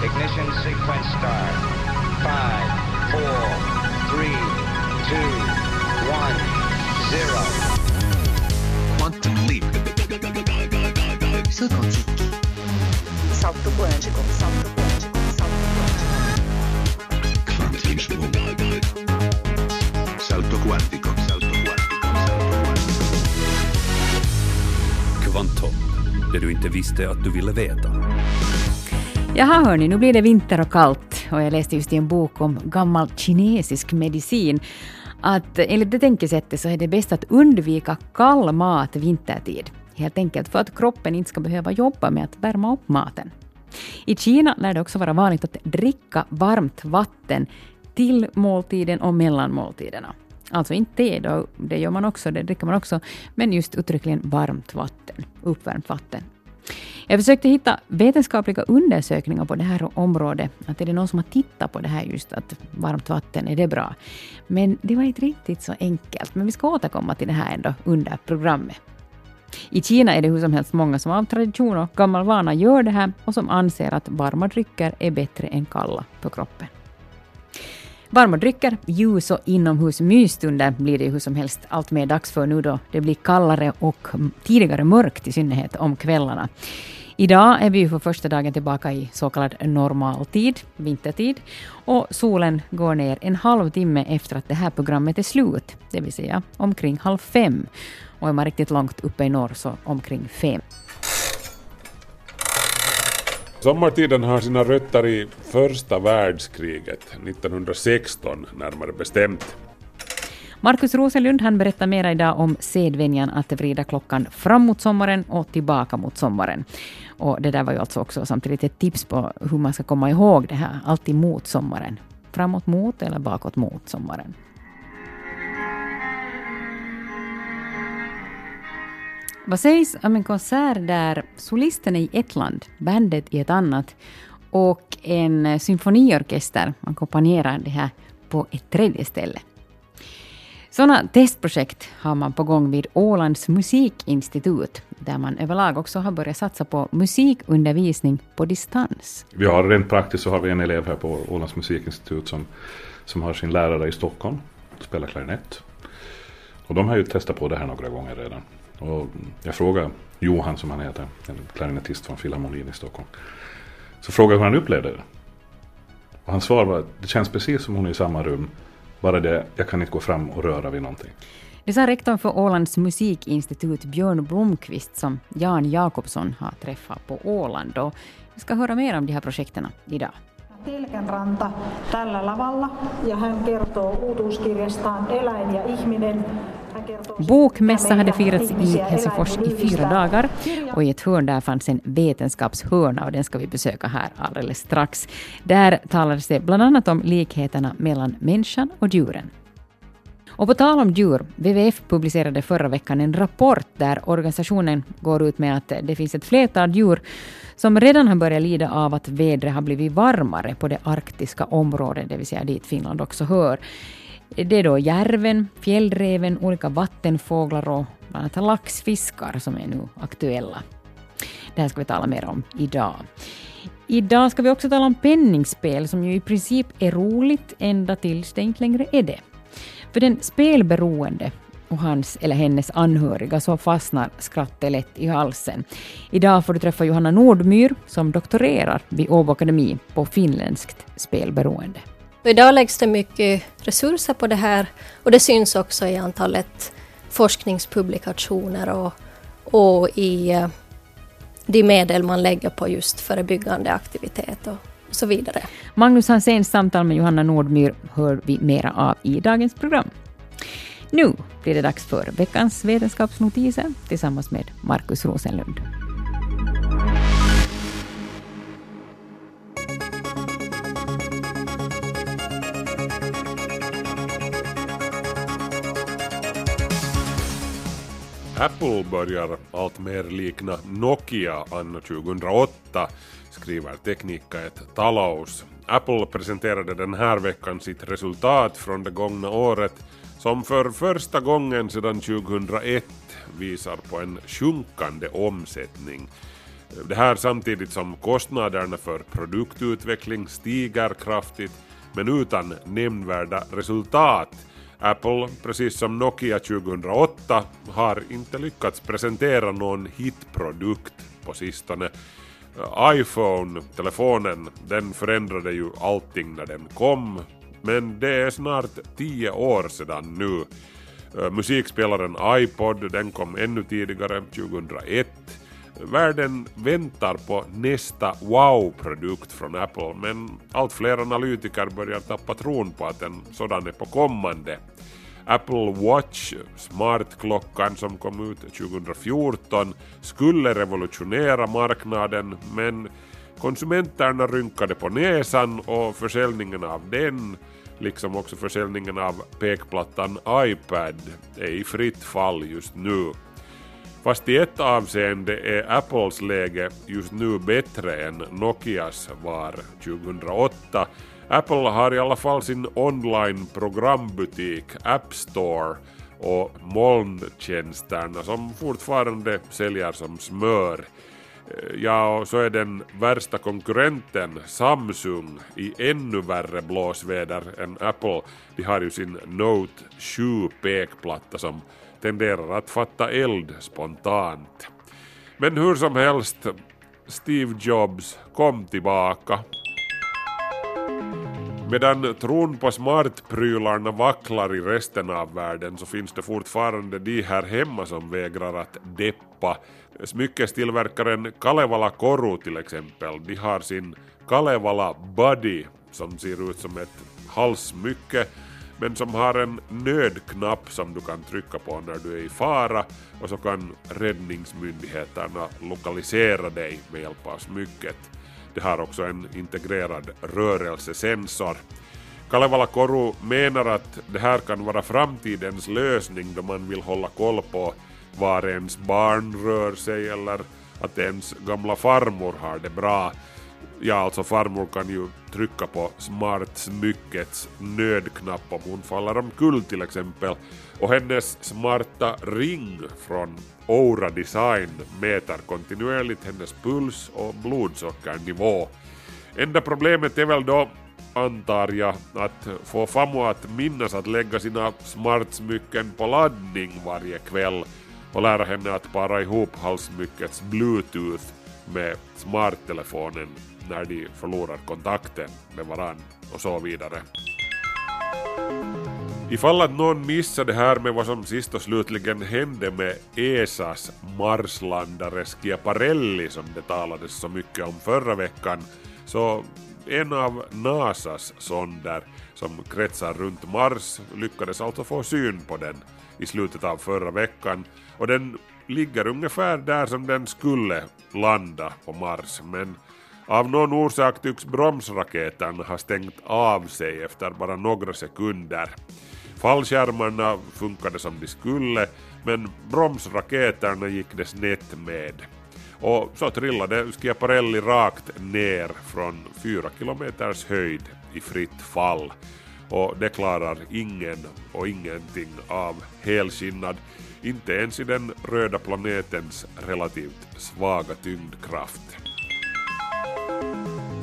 Ignition sequence start. 5, 4, 3, 2, 1, 0. Quantum leap. Salto quântico. Salto quântico. Salto quântico. Quantum Salto quantico. Salto quantico. Salto det du inte visste att du ville veta. Jaha hörni, nu blir det vinter och kallt och jag läste just i en bok om gammal kinesisk medicin att enligt det tänkesättet så är det bäst att undvika kall mat vintertid. Helt enkelt för att kroppen inte ska behöva jobba med att värma upp maten. I Kina lär det också vara vanligt att dricka varmt vatten till måltiden och mellan måltiderna. Alltså inte te, då, det gör man också, det dricker man också, men just uttryckligen varmt vatten, uppvärmt vatten. Jag försökte hitta vetenskapliga undersökningar på det här området. Att är det någon som har tittat på det här just att varmt vatten, är det bra? Men det var inte riktigt så enkelt. Men vi ska återkomma till det här ändå under programmet. I Kina är det hur som helst många som av tradition och gammal vana gör det här och som anser att varma drycker är bättre än kalla för kroppen. Varma drycker, ljus och inomhusmysstunder blir det hur som helst allt mer dags för nu då det blir kallare och tidigare mörkt i synnerhet om kvällarna. Idag är vi för första dagen tillbaka i så kallad normaltid, vintertid, och solen går ner en halvtimme efter att det här programmet är slut, det vill säga omkring halv fem. Och är man riktigt långt uppe i norr så omkring fem. Sommartiden har sina rötter i första världskriget, 1916 närmare bestämt. Markus Rosenlund han berättar mera idag om sedvänjan att vrida klockan fram mot sommaren och tillbaka mot sommaren. Och det där var ju alltså också samtidigt ett tips på hur man ska komma ihåg det här, alltid mot sommaren. Framåt mot eller bakåt mot sommaren. Vad sägs om en konsert där solisten är i ett land, bandet i ett annat och en symfoniorkester ackompanjerar det här på ett tredje ställe? Sådana testprojekt har man på gång vid Ålands musikinstitut, där man överlag också har börjat satsa på musikundervisning på distans. Vi har rent praktiskt så har vi en elev här på Ålands musikinstitut som, som har sin lärare i Stockholm, spelar klarinett. Och de har ju testat på det här några gånger redan. Och jag frågade Johan som han heter, en klarinettist från Filharmonin i Stockholm. Så frågade jag hur han upplevde det. Och hans svar var att det känns precis som hon är i samma rum. Bara det, jag kan inte gå fram och röra vid någonting. Det sa rektorn för Ålands musikinstitut Björn Blomqvist som Jan Jakobsson har träffat på Åland. Och vi ska höra mer om de här projekten idag. Telkänranta tällä lavalla ja hän kertoo uutuuskirjastaan Eläin ja ihminen. Bokmässa hade firats i Helsingfors i fyra dagar och i ett hörn där fanns en vetenskapshörna och den ska vi besöka här alldeles strax. Där talades det bland annat om likheterna mellan människan och djuren. Och på tal om djur, WWF publicerade förra veckan en rapport där organisationen går ut med att det finns ett flertal djur som redan har börjat lida av att vädret har blivit varmare på det arktiska området, det vill säga dit Finland också hör. Det är då järven, fjällräven, olika vattenfåglar och bland annat laxfiskar som är nu aktuella. Det här ska vi tala mer om idag. Idag ska vi också tala om penningspel som ju i princip är roligt ända tills det inte längre är det. För den spelberoende och hans eller hennes anhöriga så fastnar skrattet lätt i halsen. Idag får du träffa Johanna Nordmyr som doktorerar vid Åbo Akademi på finländskt spelberoende. Idag läggs det mycket resurser på det här och det syns också i antalet forskningspublikationer och, och i eh, de medel man lägger på just förebyggande aktivitet och, och så vidare. Magnus Hanséns samtal med Johanna Nordmyr hör vi mera av i dagens program. Nu blir det dags för veckans vetenskapsnotiser tillsammans med Markus Rosenlund. Apple börjar allt mer likna Nokia anno 2008, skriver Teknikka Talaus. Apple presenterade den här veckan sitt resultat från det gångna året som för första gången sedan 2001 visar på en sjunkande omsättning. Det här samtidigt som kostnaderna för produktutveckling stiger kraftigt men utan nämnvärda resultat. Apple, precis som Nokia 2008, har inte lyckats presentera någon hitprodukt på sistone. Eh, iPhone, telefonen, den förändrade ju allting när den kom, men det är snart tio år sedan nu. Eh, musikspelaren iPod, den kom ännu tidigare, 2001. Världen väntar på nästa wow-produkt från Apple men allt fler analytiker börjar tappa tron på att en sådan är på kommande. Apple Watch, smartklockan som kom ut 2014, skulle revolutionera marknaden men konsumenterna rynkade på näsan och försäljningen av den liksom också försäljningen av pekplattan iPad är i fritt fall just nu. Fast i ett avseende är Apples läge just nu bättre än Nokias var 2008. Apple har i alla fall sin online programbutik App Store och molntjänsterna som fortfarande säljer som smör. Eh, ja, och så är den värsta konkurrenten Samsung i ännu värre blåsväder än Apple. De har ju sin Note 7 pekplatta som tenderar att fatta eld spontant. Men hur som helst, Steve Jobs kom tillbaka. Medan tron på smartprylarna vacklar i resten av världen så finns det fortfarande de här hemma som vägrar att deppa. Smyckestillverkaren Kalevala Koru till exempel, de har sin Kalevala Buddy som ser ut som ett halssmycke men som har en nödknapp som du kan trycka på när du är i fara och så kan räddningsmyndigheterna lokalisera dig med hjälp av smycket. Det har också en integrerad rörelsesensor. Kalevala Koru menar att det här kan vara framtidens lösning då man vill hålla koll på var ens barn rör sig eller att ens gamla farmor har det bra. Ja, alltså farmor kan ju trycka på smart-smyckets nödknapp om hon faller omkull till exempel. Och hennes smarta ring från Oura Design mäter kontinuerligt hennes puls och blodsockernivå. Enda problemet är väl då, antar jag, att få Famo att minnas att lägga sina smartsmycken på laddning varje kväll och lära henne att para ihop halssmyckets bluetooth med smarttelefonen när de förlorar kontakten med varann och så vidare. Ifall att någon missade det här med vad som sist och slutligen hände med ESAs marslandare Schiaparelli som det talades så mycket om förra veckan, så en av NASAs sonder som kretsar runt Mars lyckades alltså få syn på den i slutet av förra veckan och den ligger ungefär där som den skulle landa på Mars men av någon orsak tycks bromsraketen ha stängt av sig efter bara några sekunder. Fallskärmarna funkade som de skulle, men bromsraketerna gick det snett med. Och så trillade Schiaparelli rakt ner från fyra kilometers höjd i fritt fall. Och det klarar ingen och ingenting av helskinnad, inte ens i den röda planetens relativt svaga tyngdkraft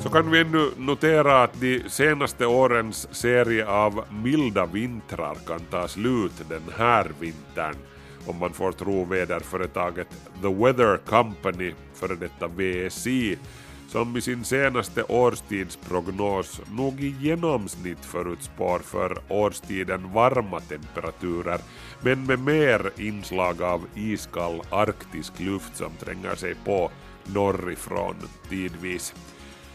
så kan vi ännu notera att de senaste årens serie av milda vintrar kan ta slut den här vintern om man får tro väderföretaget The Weather Company, före detta VSI, som i sin senaste årstidsprognos nog i genomsnitt förutspår för årstiden varma temperaturer, men med mer inslag av iskall arktisk luft som tränger sig på norrifrån tidvis.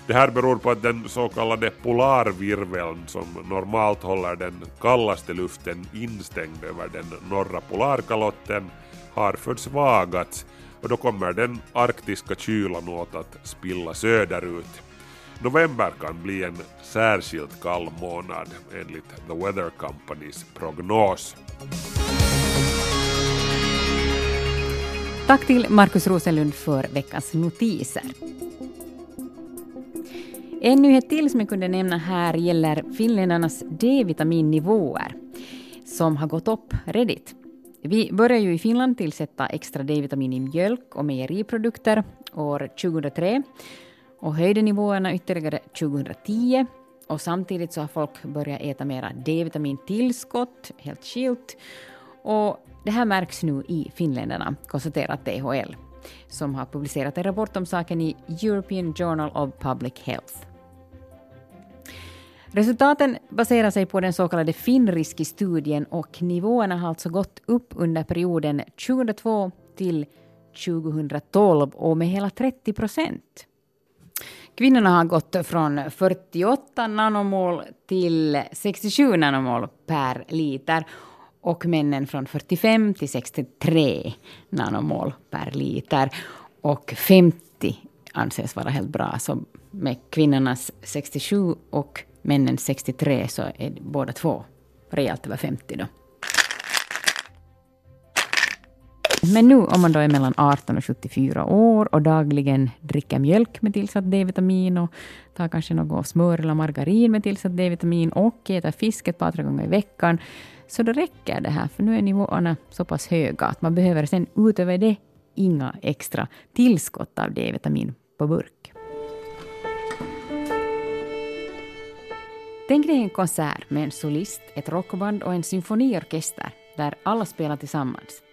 Det här beror på att den så kallade polarvirveln som normalt håller den kallaste luften instängd över den norra polarkalotten har försvagats och då kommer den arktiska kylan åt att spilla söderut. November kan bli en särskilt kall månad enligt The Weather Companys prognos. Tack till Markus Rosenlund för veckans notiser. En nyhet till som jag kunde nämna här gäller finländarnas D-vitaminnivåer som har gått upp redigt. Vi började ju i Finland tillsätta extra D-vitamin i mjölk och mejeriprodukter år 2003 och höjde nivåerna ytterligare 2010 och samtidigt så har folk börjat äta mera D-vitamintillskott, helt skilt. Och det här märks nu i finländarna, konstaterar THL, som har publicerat en rapport om saken i European Journal of Public Health. Resultaten baserar sig på den så kallade Finriski-studien och nivåerna har alltså gått upp under perioden 2002 till 2012 och med hela 30 procent. Kvinnorna har gått från 48 nanomol till 67 nanomol per liter och männen från 45 till 63 nanomol per liter. Och 50 anses vara helt bra. Så med kvinnornas 67 och männen 63 så är båda två rejält över 50 då. Men nu om man då är mellan 18 och 74 år och dagligen dricker mjölk med tillsatt D-vitamin och tar kanske något smör eller margarin med tillsatt D-vitamin och äter fisk ett par, tre gånger i veckan, så då räcker det här, för nu är nivåerna så pass höga att man behöver sen utöver det inga extra tillskott av D-vitamin på burk. Tänk dig en konsert med en solist, ett rockband och en symfoniorkester där alla spelar tillsammans.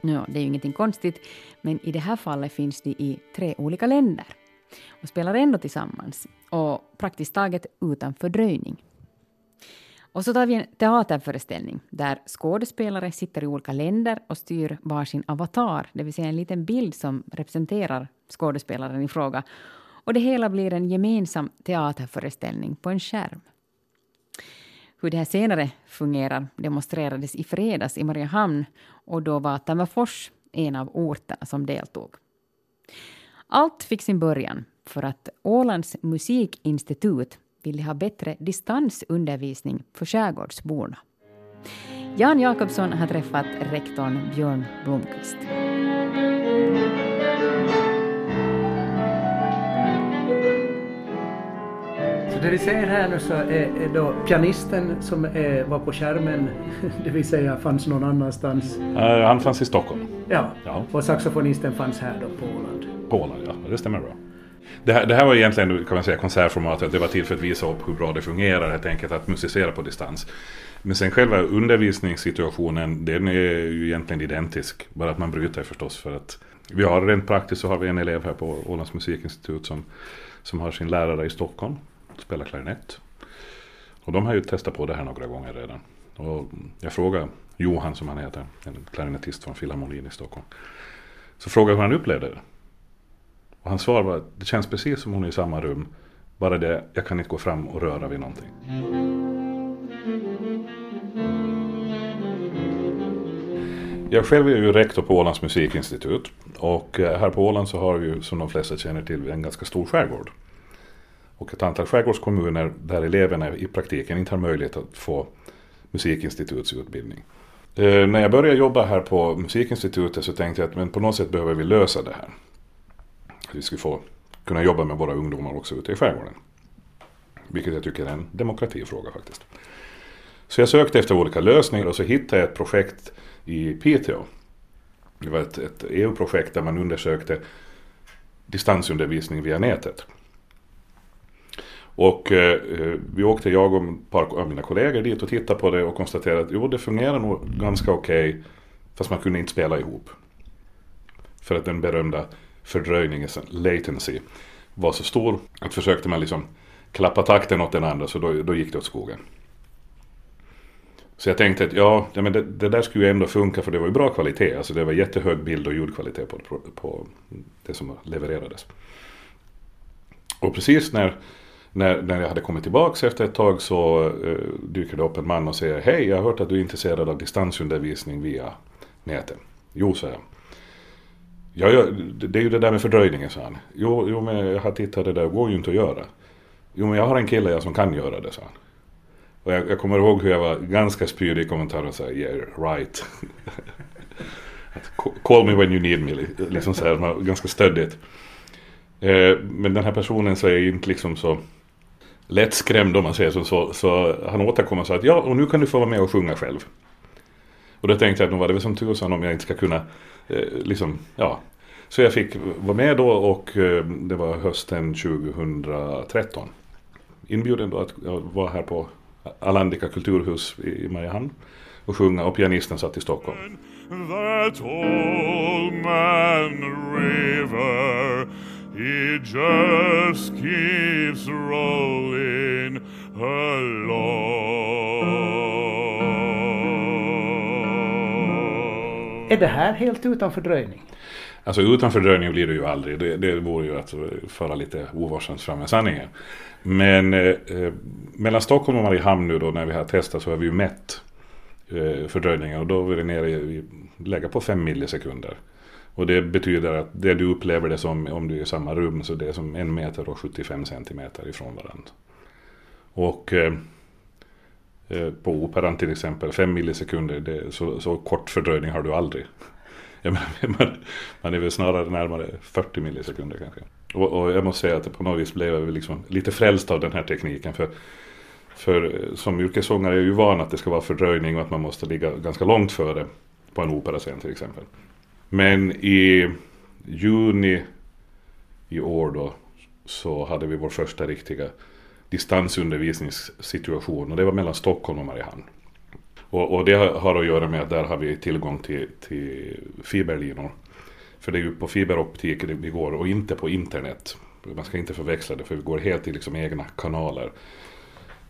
Nu, det är ju ingenting konstigt, men i det här fallet finns de i tre olika länder och spelar ändå tillsammans och praktiskt taget utan fördröjning. Och så tar vi en teaterföreställning där skådespelare sitter i olika länder och styr varsin avatar, det vill säga en liten bild som representerar skådespelaren i fråga. Och det hela blir en gemensam teaterföreställning på en skärm. Hur det här senare fungerar demonstrerades i fredags i Mariehamn och då var Tammerfors en av orterna som deltog. Allt fick sin början för att Ålands musikinstitut ville ha bättre distansundervisning för skärgårdsborna. Jan Jakobsson har träffat rektorn Björn Blomqvist. Det vi ser här nu så är, är då pianisten som är, var på skärmen, det vill säga fanns någon annanstans. Uh, han fanns i Stockholm. Ja. Ja. och saxofonisten fanns här då på Åland. På Åland, ja. Det stämmer bra. Det här, det här var egentligen kan man säga, konsertformatet. Det var till för att visa upp hur bra det fungerar helt enkelt att musicera på distans. Men sen själva undervisningssituationen den är ju egentligen identisk. Bara att man bryter förstås för att vi har rent praktiskt så har vi en elev här på Ålands musikinstitut som, som har sin lärare i Stockholm. Spelar klarinett. Och de har ju testat på det här några gånger redan. Och jag frågade Johan som han heter, en klarinettist från Filharmonin i Stockholm. Så frågade jag hur han upplevde det. Och hans svar var att det känns precis som hon är i samma rum. Bara det, jag kan inte gå fram och röra vid någonting. Jag själv är ju rektor på Ålands musikinstitut. Och eh, här på Åland så har vi ju som de flesta känner till en ganska stor skärgård. Och ett antal skärgårdskommuner där eleverna i praktiken inte har möjlighet att få musikinstitutsutbildning. Eh, när jag började jobba här på musikinstitutet så tänkte jag att men på något sätt behöver vi lösa det här. Att vi skulle få kunna jobba med våra ungdomar också ute i skärgården. Vilket jag tycker är en demokratifråga faktiskt. Så jag sökte efter olika lösningar och så hittade jag ett projekt i Piteå. Det var ett, ett EU-projekt där man undersökte distansundervisning via nätet. Och eh, eh, vi åkte, jag och ett par av mina kollegor dit och tittade på det och konstaterade att jo, det fungerar nog ganska okej. fast man kunde inte spela ihop. För att den berömda fördröjningen, latency, var så stor att försökte man liksom klappa takten åt den andra så då, då gick det åt skogen. Så jag tänkte att ja, men det, det, där skulle ju ändå funka för det var ju bra kvalitet. Alltså det var jättehög bild och ljudkvalitet på, på det som levererades. Och precis när, när, när jag hade kommit tillbaka efter ett tag så eh, dyker det upp en man och säger Hej, jag har hört att du är intresserad av distansundervisning via nätet. Jo, sa jag. Ja, det är ju det där med fördröjningen, sa han. Jo, jo men jag har tittat det där går ju inte att göra. Jo, men jag har en kille jag som kan göra det, sa han. Och jag, jag kommer ihåg hur jag var ganska spydig i kommentaren och sa yeah, right. Call me when you need me, liksom så här, ganska stöddigt. Eh, men den här personen så är inte liksom så lättskrämd om man säger så, så. Så han återkom och sa att ja, och nu kan du få vara med och sjunga själv. Och då tänkte jag att nu var det väl som tusan om jag inte ska kunna eh, liksom, ja. Så jag fick vara med då och eh, det var hösten 2013. Inbjuden då att jag var här på Alandica kulturhus i Mariehamn och sjunga och pianisten satt i Stockholm. That old man river, he just keeps rolling along. Är det här helt utan fördröjning? Alltså utan fördröjning blir det ju aldrig. Det, det vore ju att föra lite ovarsamt fram med sanningen. Men eh, mellan Stockholm och Mariehamn nu då när vi har testat så har vi ju mätt eh, fördröjningen och då är det nere i, lägga på 5 millisekunder. Och det betyder att det du upplever det som om du är i samma rum så det är som en meter och 75 centimeter ifrån varandra. Och eh, eh, på operan till exempel fem millisekunder, det, så, så kort fördröjning har du aldrig. Jag menar, man, man är väl snarare närmare 40 millisekunder kanske. Och, och, jag måste säga att på något vis blev jag liksom lite frälst av den här tekniken. För, för eh, som yrkessångare är jag ju van att det ska vara fördröjning och att man måste ligga ganska långt före på en operascen till exempel. Men i juni i år då så hade vi vår första riktiga distansundervisningssituation och det var mellan Stockholm och Mariehamn. Och, och, det har att göra med att där har vi tillgång till, till fiberlinor. För det är ju på fiberoptik vi går och inte på internet. Man ska inte förväxla det för vi går helt i liksom egna kanaler.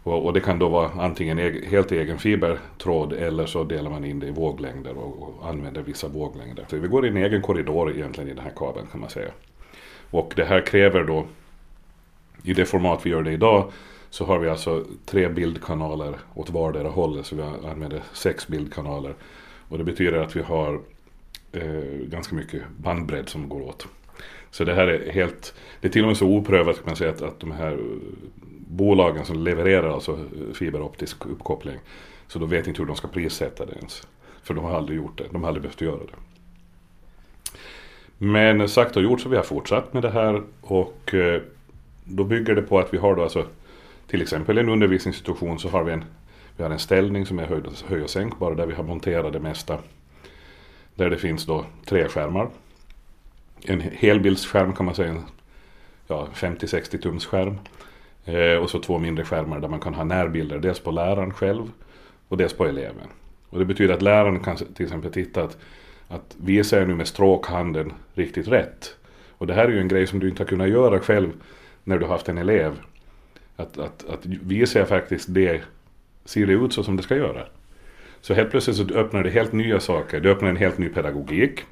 Och, och, det kan då vara antingen egen, helt egen fibertråd eller så delar man in det i våglängder och, och, använder vissa våglängder. Så vi går i en egen korridor egentligen i den här kabeln kan man säga. Och det här kräver då, i det format vi gör det idag, så har vi alltså tre bildkanaler åt vardera hållet. Så vi använder sex bildkanaler. Och det betyder att vi har eh, ganska mycket bandbredd som går åt. Så det här är helt, det är till och med så oprövat kan man säga att, att de här bolagen som levererar alltså fiberoptisk uppkoppling. Så de vet inte hur de ska prissätta det ens. För de har aldrig gjort det, de har aldrig behövt göra det. Men sagt och gjort så vi har fortsatt med det här och eh, då bygger det på att vi har då alltså till exempel i en undervisningssituation så har vi en, vi har en ställning som är höj, höj och sänkbar där vi har monterat det mesta. Där det finns då tre skärmar. En helbildsskärm kan man säga, en ja, 50-60 tums skärm. Eh, och så två mindre skärmar där man kan ha närbilder, dels på läraren själv och dels på eleven. Och det betyder att läraren kan till exempel titta att, att visar jag nu med stråkhanden riktigt rätt? Och det här är ju en grej som du inte har kunnat göra själv när du har haft en elev. Att, att, att visar jag faktiskt det, ser det ut så som det ska göra? Så helt plötsligt så öppnar det helt nya saker, det öppnar en helt ny pedagogik.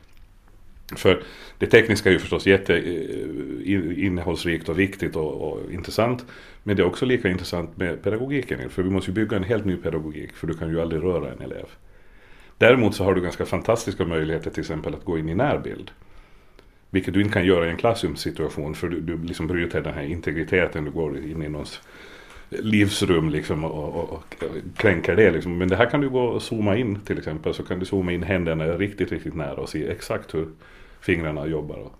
För det tekniska är ju förstås jätteinnehållsrikt eh, och viktigt och, och, intressant. Men det är också lika intressant med pedagogiken. För vi måste ju bygga en helt ny pedagogik. För du kan ju aldrig röra en elev. Däremot så har du ganska fantastiska möjligheter till exempel att gå in i närbild. Vilket du inte kan göra i en klassrumssituation. För du, du liksom bryter den här integriteten. Du går in i någons livsrum liksom och, och, och kränker det. Liksom. Men det här kan du gå och zooma in till exempel. Så kan du zooma in händerna riktigt, riktigt nära och se exakt hur fingrarna jobbar.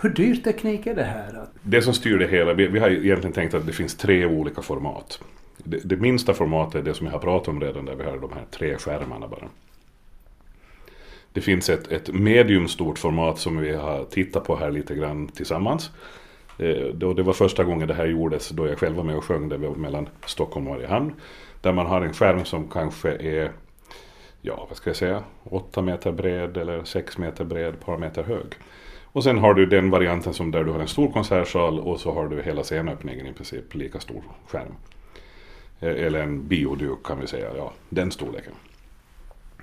Hur dyr teknik är det här? Det som styr det hela, vi, vi har egentligen tänkt att det finns tre olika format. Det, det, minsta formatet är det som jag har pratat om redan, där vi har de här tre skärmarna bara. Det finns ett, ett mediumstort format som vi har tittat på här lite grann tillsammans. Eh, det var första gången det här gjordes då jag själv var med och sjöng det mellan Stockholm och Mariehamn. Där man har en skärm som kanske är, ja vad ska jag säga, 8 meter bred eller 6 meter bred, ett par meter hög. Och sen har du den varianten som där du har en stor konsertsal och så har du hela scenöppningen i princip lika stor skärm. Eh, eller en bioduk kan vi säga, ja den storleken.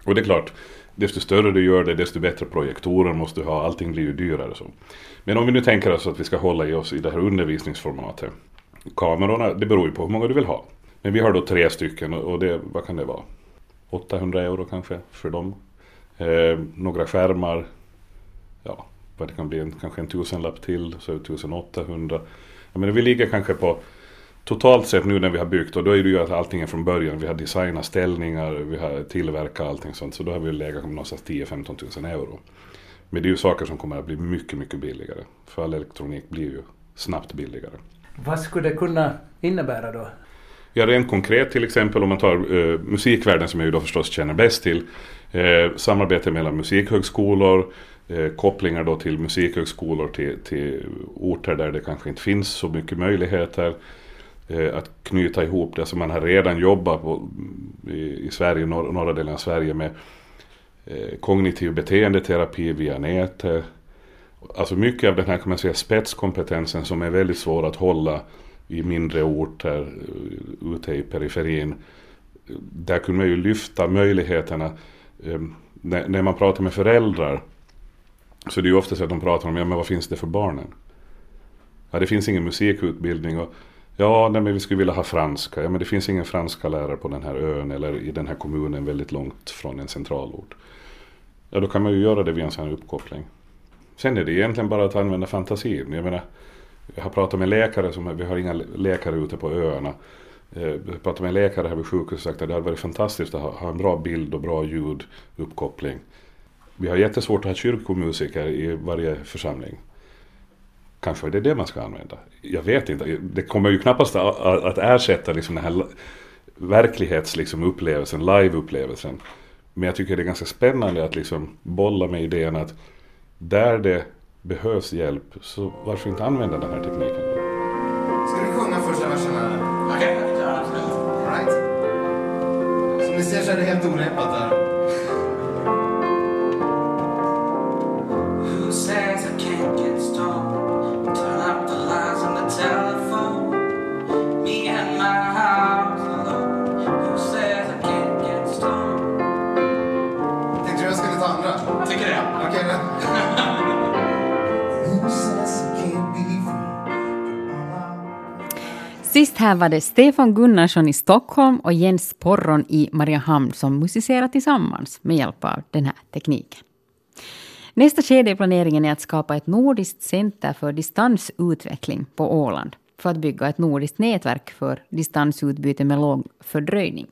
Och det är klart, desto större du gör det, desto bättre projektorer måste du ha. Allting blir ju dyrare. Så. Men om vi nu tänker oss att vi ska hålla i oss i det här undervisningsformatet. Kamerorna, det beror ju på hur många du vill ha. Men vi har då tre stycken och det, vad kan det vara? 800 euro kanske för dem. Eh, några skärmar. Ja, vad det kan bli, en, kanske en tusenlapp till, så 1800. Jag menar, vi ligger kanske på totalt sett nu när vi har byggt och då är det ju att allting är från början. Vi har designat ställningar, vi har tillverkat allting sånt. Så då har vi legat någonstans 10-15 tusen euro. Men det är ju saker som kommer att bli mycket, mycket billigare. För all elektronik blir ju snabbt billigare. Vad skulle det kunna innebära då? Ja, rent konkret till exempel om man tar eh, musikvärlden som jag ju då förstås känner bäst till. Eh, samarbete mellan musikhögskolor, eh, kopplingar då till musikhögskolor till, till orter där det kanske inte finns så mycket möjligheter. Eh, att knyta ihop det som man har redan jobbat på i, i Sverige, norr, norra delen av Sverige med eh, kognitiv beteendeterapi via nätet. Alltså mycket av den här kan man säga spetskompetensen som är väldigt svår att hålla i mindre orter eh, ute i periferin. Där kunde man ju lyfta möjligheterna. Ehm, när, när man pratar med föräldrar så det är ju ofta så att de pratar om, ja men vad finns det för barnen? Ja det finns ingen musikutbildning och ja nej, men vi skulle vilja ha franska. Ja men det finns ingen franska lärare på den här ön eller i den här kommunen väldigt långt från en centralort. Ja då kan man ju göra det via en sån här uppkoppling. Sen är det egentligen bara att använda fantasin. Jag menar, jag har pratat med läkare, som, vi har inga läkare ute på öarna. Eh, jag har pratat med en läkare här vid sjukhuset och sagt att det hade varit fantastiskt att ha, ha en bra bild och bra ljuduppkoppling. Vi har jättesvårt att ha kyrkomusiker i varje församling. Kanske är det det man ska använda. Jag vet inte. Det kommer ju knappast att ersätta liksom den här verklighetsupplevelsen, liksom live-upplevelsen. Men jag tycker det är ganska spännande att liksom bolla med idén att där det behövs hjälp, så varför inte använda den här tekniken? Ska du sjunga första verserna? Okej, okay. right. Som ni ser så är det helt oreppat där. Sist här var det Stefan Gunnarsson i Stockholm och Jens Porron i Mariehamn som musicerar tillsammans med hjälp av den här tekniken. Nästa skede i planeringen är att skapa ett nordiskt center för distansutveckling på Åland för att bygga ett nordiskt nätverk för distansutbyte med låg fördröjning.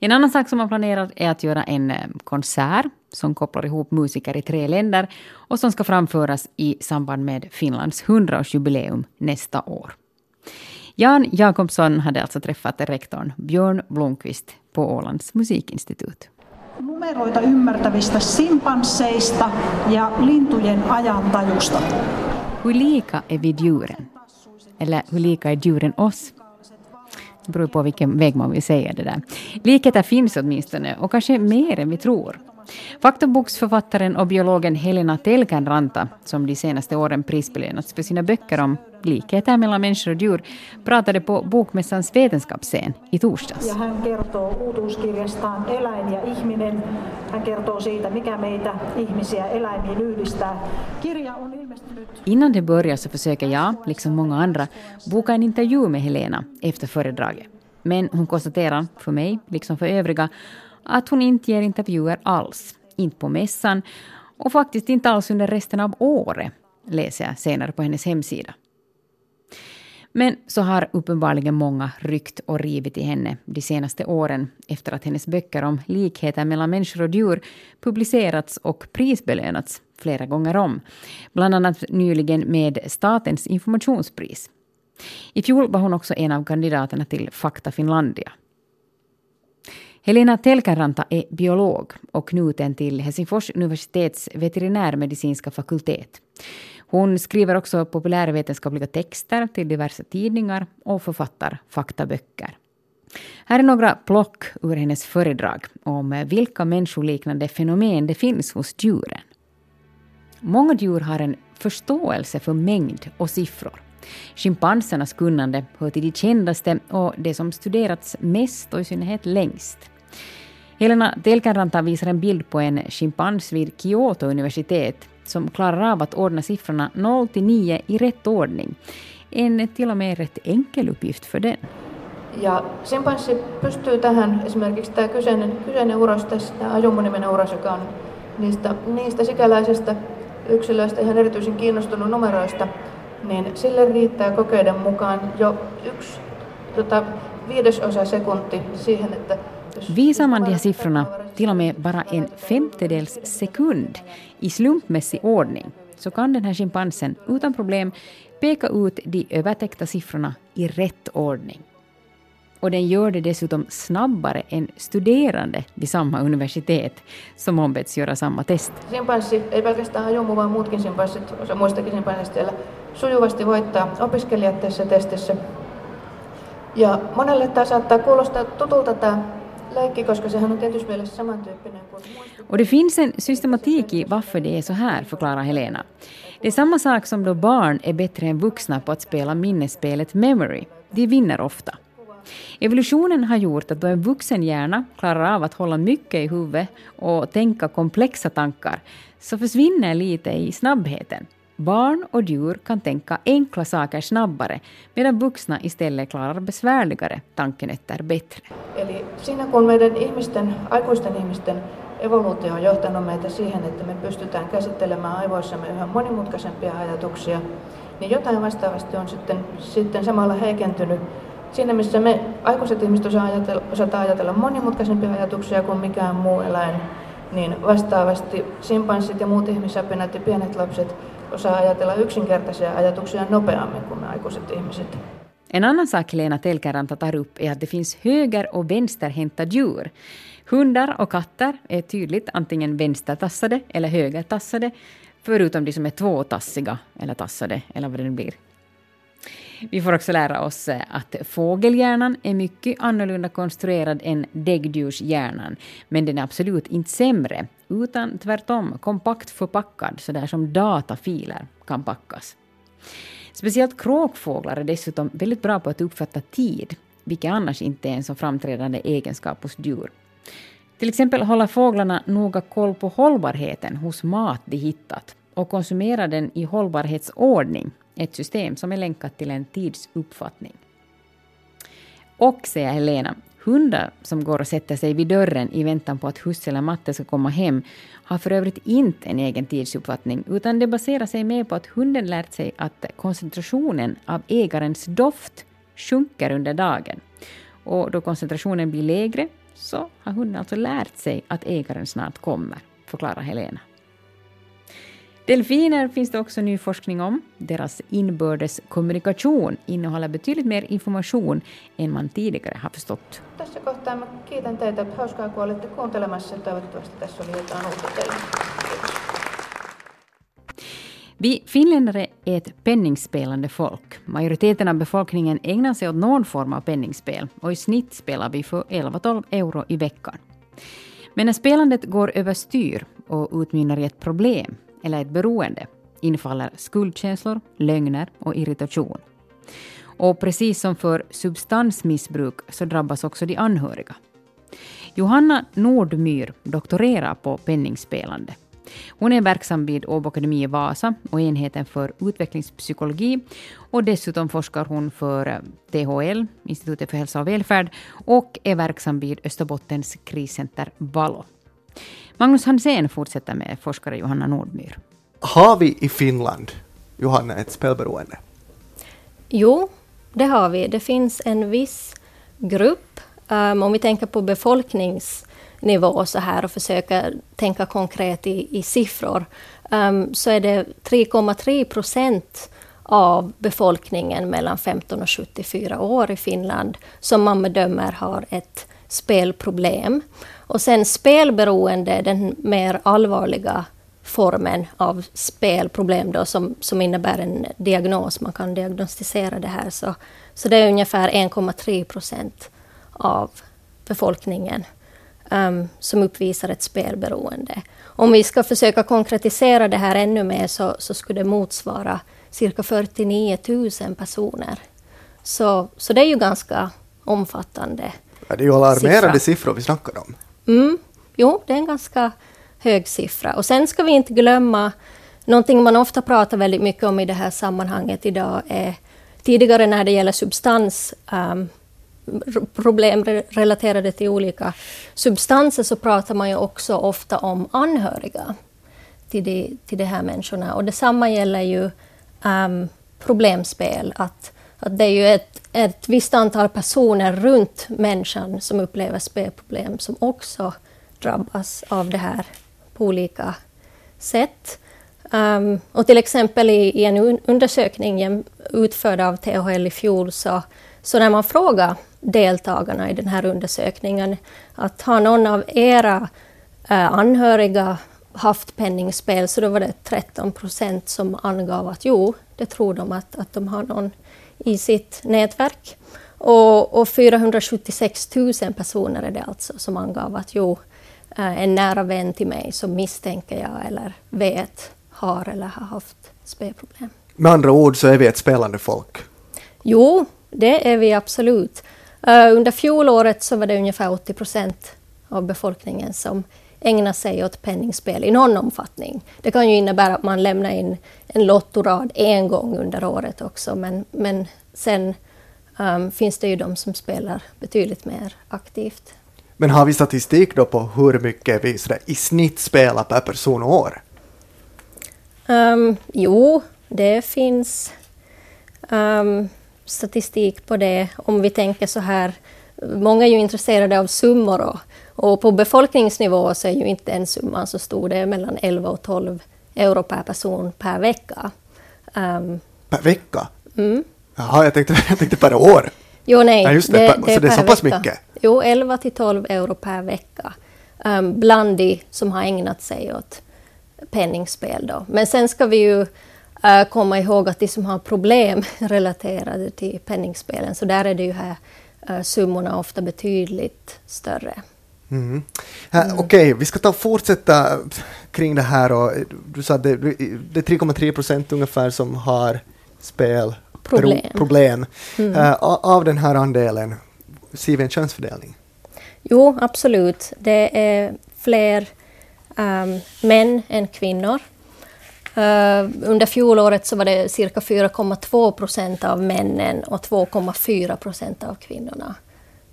En annan sak som man planerar är att göra en eh, konsert som kopplar ihop musiker i tre länder och som ska framföras i samband med Finlands 100-årsjubileum nästa år. Jan Jakobsson hade alltså träffat rektorn Björn Blomqvist på Ålands musikinstitut. Numeroita ymmärtävistä simpansseista ja lintujen ajantajusta. Hur lika är vi djuren? Eller hur lika är djuren oss? Det beror på vilken väg man vill säga det där. Likheter finns åtminstone, och kanske mer än vi tror. Faktaboksförfattaren och biologen Helena Telkanranta, som de senaste åren prisbelönats för sina böcker om likheter mellan människor och djur, pratade på Bokmässans vetenskapsscen i torsdags. Ja hän kertoo uutuuskirjastaan Eläin ja ihminen. Hän kertoo siitä, mikä meitä ihmisiä eläimiin yhdistää. Kirja on ilmestynyt... Innan det börjar så försöker jag, liksom många andra, boka en intervju med Helena efter föredraget. Men hon konstaterar, för mig, liksom för övriga, att hon inte ger intervjuer alls. Inte på mässan och faktiskt inte alls under resten av året, läser jag senare på hennes hemsida. Men så har uppenbarligen många ryckt och rivit i henne de senaste åren efter att hennes böcker om likheter mellan människor och djur publicerats och prisbelönats flera gånger om. Bland annat nyligen med Statens informationspris. I fjol var hon också en av kandidaterna till Fakta Finlandia. Helena Telkaranta är biolog och knuten till Helsingfors universitets veterinärmedicinska fakultet. Hon skriver också populärvetenskapliga texter till diverse tidningar och författar faktaböcker. Här är några plock ur hennes föredrag om vilka människoliknande fenomen det finns hos djuren. Många djur har en förståelse för mängd och siffror. Schimpansernas kunnande hör till de kändaste och det som studerats mest och i synnerhet längst. Helena Telkanranta visar en bild på en schimpans vid Kyoto universitet som klarar av att ordna siffrorna 0 till 9 i rätt ordning. En till och med rätt enkel uppgift för den. Ja simpanssi pystyy tähän, esimerkiksi tämä kyseinen, kyseinen uros tässä, tämä ajumuniminen uros, joka on niistä, niistä sikäläisistä yksilöistä ihan erityisen kiinnostunut numeroista, niin sille riittää kokeiden mukaan jo yksi tota, viidesosa sekunti siihen, että Visar man de här siffrorna till och med bara en femtedels sekund i slumpmässig ordning så kan den här schimpansen utan problem peka ut de övertäckta siffrorna i rätt ordning. och den gör det dessutom snabbare än studerande vid samma universitet som ombetts göra samma test. Simpanssi, ei pelkästään ajumu, vaan muutkin simpanssit, osa muistakin simpansseista sujuvasti voittaa opiskelijat tässä testissä. Ja monelle tämä saattaa kuulostaa tutulta tämä leikki, koska sehän on tietysti mielessä samantyyppinen kuin Och det finns en systematik i varför det är så här, förklarar Helena. Det är samma sak som då barn är bättre än vuxna på att spela minnesspelet Memory. De vinner ofta. Evolutionen har gjort att då en vuxen hjärna klarar av att hålla mycket i huvudet och tänka komplexa tankar, så försvinner lite i snabbheten. Barn och djur kan tänka enkla saker snabbare, medan vuxna istället klarar besvärligare tankenötter bättre. Eli siinä kun meidän ihmisten, aikuisten ihmisten evoluutio on johtanut meitä siihen, että me pystytään käsittelemään aivoissamme yhä monimutkaisempia ajatuksia, niin jotain vastaavasti on sitten, sitten samalla heikentynyt. Siinä missä me aikuiset ihmiset osaa ajatella, osataan ajatella monimutkaisempia ajatuksia kuin mikään muu eläin, niin vastaavasti simpanssit ja muut ihmisapinat ja pienet lapset osaa ajatella yksinkertaisia ajatuksia nopeammin kuin me aikuiset ihmiset. En annan sak Lena Telkäranta tar upp är att det finns höger och vänsterhänta djur. Hundar och katter är tydligt antingen vänstertassade eller högertassade, förutom de som är tvåtassiga eller tassade, eller vad det nu blir. Vi får också lära oss eh, att fågelhjärnan är mycket annorlunda konstruerad än däggdjurshjärnan, men den är absolut inte sämre, utan tvärtom kompakt förpackad, så där som datafiler kan packas. Speciellt kråkfåglar är dessutom väldigt bra på att uppfatta tid, vilket annars inte är en så framträdande egenskap hos djur. Till exempel håller fåglarna noga koll på hållbarheten hos mat de hittat och konsumerar den i hållbarhetsordning, ett system som är länkat till en tidsuppfattning. Och, säger Helena, hundar som går och sätter sig vid dörren i väntan på att husse eller matte ska komma hem har för övrigt inte en egen tidsuppfattning, utan det baserar sig mer på att hunden lärt sig att koncentrationen av ägarens doft sjunker under dagen. Och då koncentrationen blir lägre så har hunden alltså lärt sig att ägaren snart kommer, förklarar Helena. Delfiner finns det också ny forskning om. Deras inbördes kommunikation innehåller betydligt mer information än man tidigare har förstått. Tässä kohtaa mä kiitän teitä. Hauskaa, kun olette kuuntelemassa. Toivottavasti tässä oli jotain uutta teille. Vi finländare är ett penningspelande folk. Majoriteten av befolkningen ägnar sig åt någon form av penningsspel och i snitt spelar vi för 11-12 euro i veckan. Men när spelandet går överstyr och utmynnar i ett problem eller ett beroende infaller skuldkänslor, lögner och irritation. Och precis som för substansmissbruk så drabbas också de anhöriga. Johanna Nordmyr doktorerar på penningspelande. Hon är verksam vid Åbo Akademi i Vasa och enheten för utvecklingspsykologi och dessutom forskar hon för eh, THL, Institutet för hälsa och välfärd, och är verksam vid Österbottens kriscenter Valo. Magnus Hansén fortsätter med forskare Johanna Nordmyr. Har vi i Finland, Johanna, ett spelberoende? Jo, det har vi. Det finns en viss grupp, um, om vi tänker på befolkningsnivå så här och försöker tänka konkret i, i siffror, um, så är det 3,3 procent av befolkningen mellan 15 och 74 år i Finland som man bedömer har ett spelproblem. Och sen spelberoende, den mer allvarliga formen av spelproblem då, som, som innebär en diagnos, man kan diagnostisera det här. Så, så det är ungefär 1,3 procent av befolkningen um, som uppvisar ett spelberoende. Om vi ska försöka konkretisera det här ännu mer så, så skulle det motsvara cirka 49 000 personer. Så, så det är ju ganska omfattande. Ja, det är ju alarmerande siffra. siffror vi snackar om. Mm, jo, det är en ganska hög siffra. Och sen ska vi inte glömma, någonting man ofta pratar väldigt mycket om i det här sammanhanget idag är tidigare när det gäller substans um, problem relaterade till olika substanser så pratar man ju också ofta om anhöriga till de, till de här människorna. Och detsamma gäller ju um, problemspel. Att, att det är ju ett, ett visst antal personer runt människan som upplever spelproblem som också drabbas av det här på olika sätt. Um, och till exempel i, i en undersökning utförd av THL i fjol så, så när man frågar deltagarna i den här undersökningen att har någon av era eh, anhöriga haft penningspel så då var det 13 procent som angav att jo, det tror de att, att de har någon i sitt nätverk. Och, och 476 000 personer är det alltså som angav att jo, eh, en nära vän till mig som misstänker jag eller vet har eller har haft spelproblem. Med andra ord så är vi ett spelande folk. Jo, det är vi absolut. Uh, under fjolåret så var det ungefär 80 procent av befolkningen som ägnar sig åt penningspel i någon omfattning. Det kan ju innebära att man lämnar in en lottorad en gång under året också, men, men sen um, finns det ju de som spelar betydligt mer aktivt. Men har vi statistik då på hur mycket vi i snitt spelar per person och år? Um, jo, det finns um, statistik på det. Om vi tänker så här, många är ju intresserade av summor och, och på befolkningsnivå så är ju inte den summan så stor. Det är mellan 11 och 12 euro per person per vecka. Um, per vecka? Mm. Jaha, jag tänkte, jag tänkte per år. Jo, nej. Ja, just det, det, det så det är så pass vecka. mycket? Jo, 11 till 12 euro per vecka. Um, bland de som har ägnat sig åt penningspel. Då. Men sen ska vi ju uh, komma ihåg att de som har problem relaterade till penningspelen, så där är det ju här uh, summorna ofta betydligt större. Mm. Mm. Okej, okay, vi ska ta fortsätta kring det här. Och du sa att det, det är 3,3 procent ungefär som har spel problem. problem. Mm. Uh, av den här andelen, ser vi en könsfördelning? Jo, absolut. Det är fler um, män än kvinnor. Uh, under fjolåret så var det cirka 4,2 procent av männen och 2,4 procent av kvinnorna.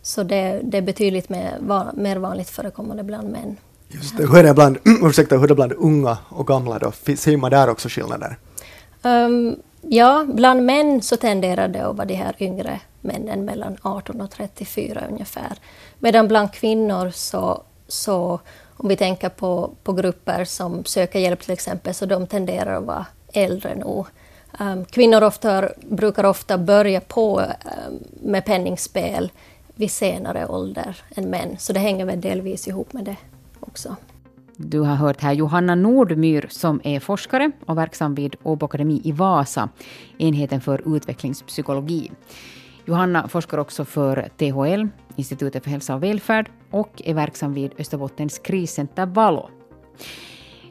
Så det, det är betydligt mer, mer vanligt förekommande bland män. Just det. Hur är det bland, ursäkta, hur är det bland unga och gamla då? Ser man där också skillnader? Um, ja, bland män så tenderar det att vara de här yngre männen mellan 18 och 34 ungefär. Medan bland kvinnor så, så om vi tänker på, på grupper som söker hjälp till exempel, så de tenderar att vara äldre nog. Um, kvinnor ofta, brukar ofta börja på um, med penningspel vid senare ålder än män, så det hänger väl delvis ihop med det också. Du har hört här Johanna Nordmyr som är forskare och verksam vid Åbo Akademi i Vasa, enheten för utvecklingspsykologi. Johanna forskar också för THL, Institutet för hälsa och välfärd, och är verksam vid Österbottens kriscenter Valo.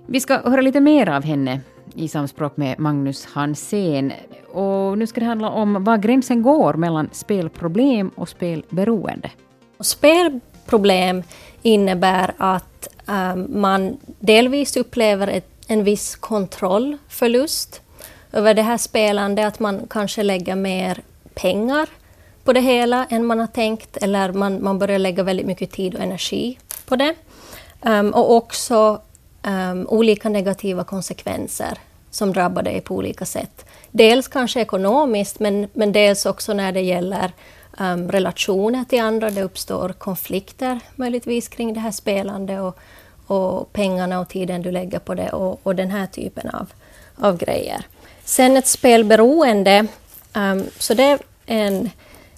Vi ska höra lite mer av henne i samspråk med Magnus Hansén. Och nu ska det handla om var gränsen går mellan spelproblem och spelberoende. Spelproblem innebär att um, man delvis upplever ett, en viss kontrollförlust över det här spelandet, att man kanske lägger mer pengar på det hela än man har tänkt, eller man, man börjar lägga väldigt mycket tid och energi på det. Um, och också um, olika negativa konsekvenser som drabbar dig på olika sätt. Dels kanske ekonomiskt, men, men dels också när det gäller um, relationer till andra. Det uppstår konflikter möjligtvis kring det här spelandet och, och pengarna och tiden du lägger på det och, och den här typen av, av grejer. Sen ett spelberoende, um, så det är en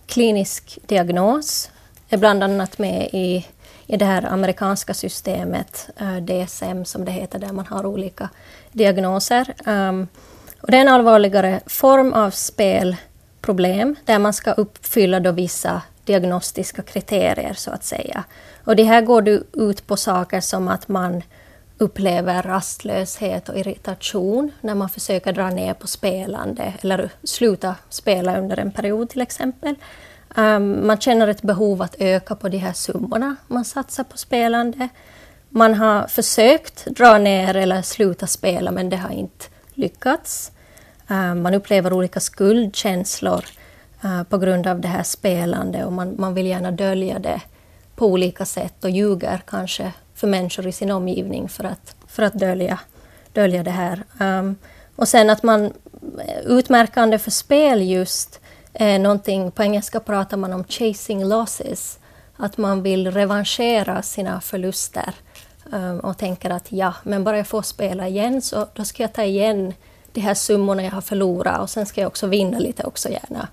klinisk diagnos, är bland annat med i, i det här amerikanska systemet, eh, DSM som det heter, där man har olika diagnoser. Ehm, och det är en allvarligare form av spelproblem, där man ska uppfylla då vissa diagnostiska kriterier, så att säga. Och det här går ut på saker som att man upplever rastlöshet och irritation när man försöker dra ner på spelande eller sluta spela under en period till exempel. Um, man känner ett behov att öka på de här summorna man satsar på spelande. Man har försökt dra ner eller sluta spela men det har inte lyckats. Um, man upplever olika skuldkänslor uh, på grund av det här spelande och man, man vill gärna dölja det på olika sätt och ljuger kanske för människor i sin omgivning för att, för att dölja, dölja det här. Um, och sen att man, eh, utmärkande för spel just, är någonting, på engelska pratar man om chasing losses, att man vill revanschera sina förluster um, och tänker att ja, men bara jag får spela igen så då ska jag ta igen de här summorna jag har förlorat och sen ska jag också vinna lite också gärna.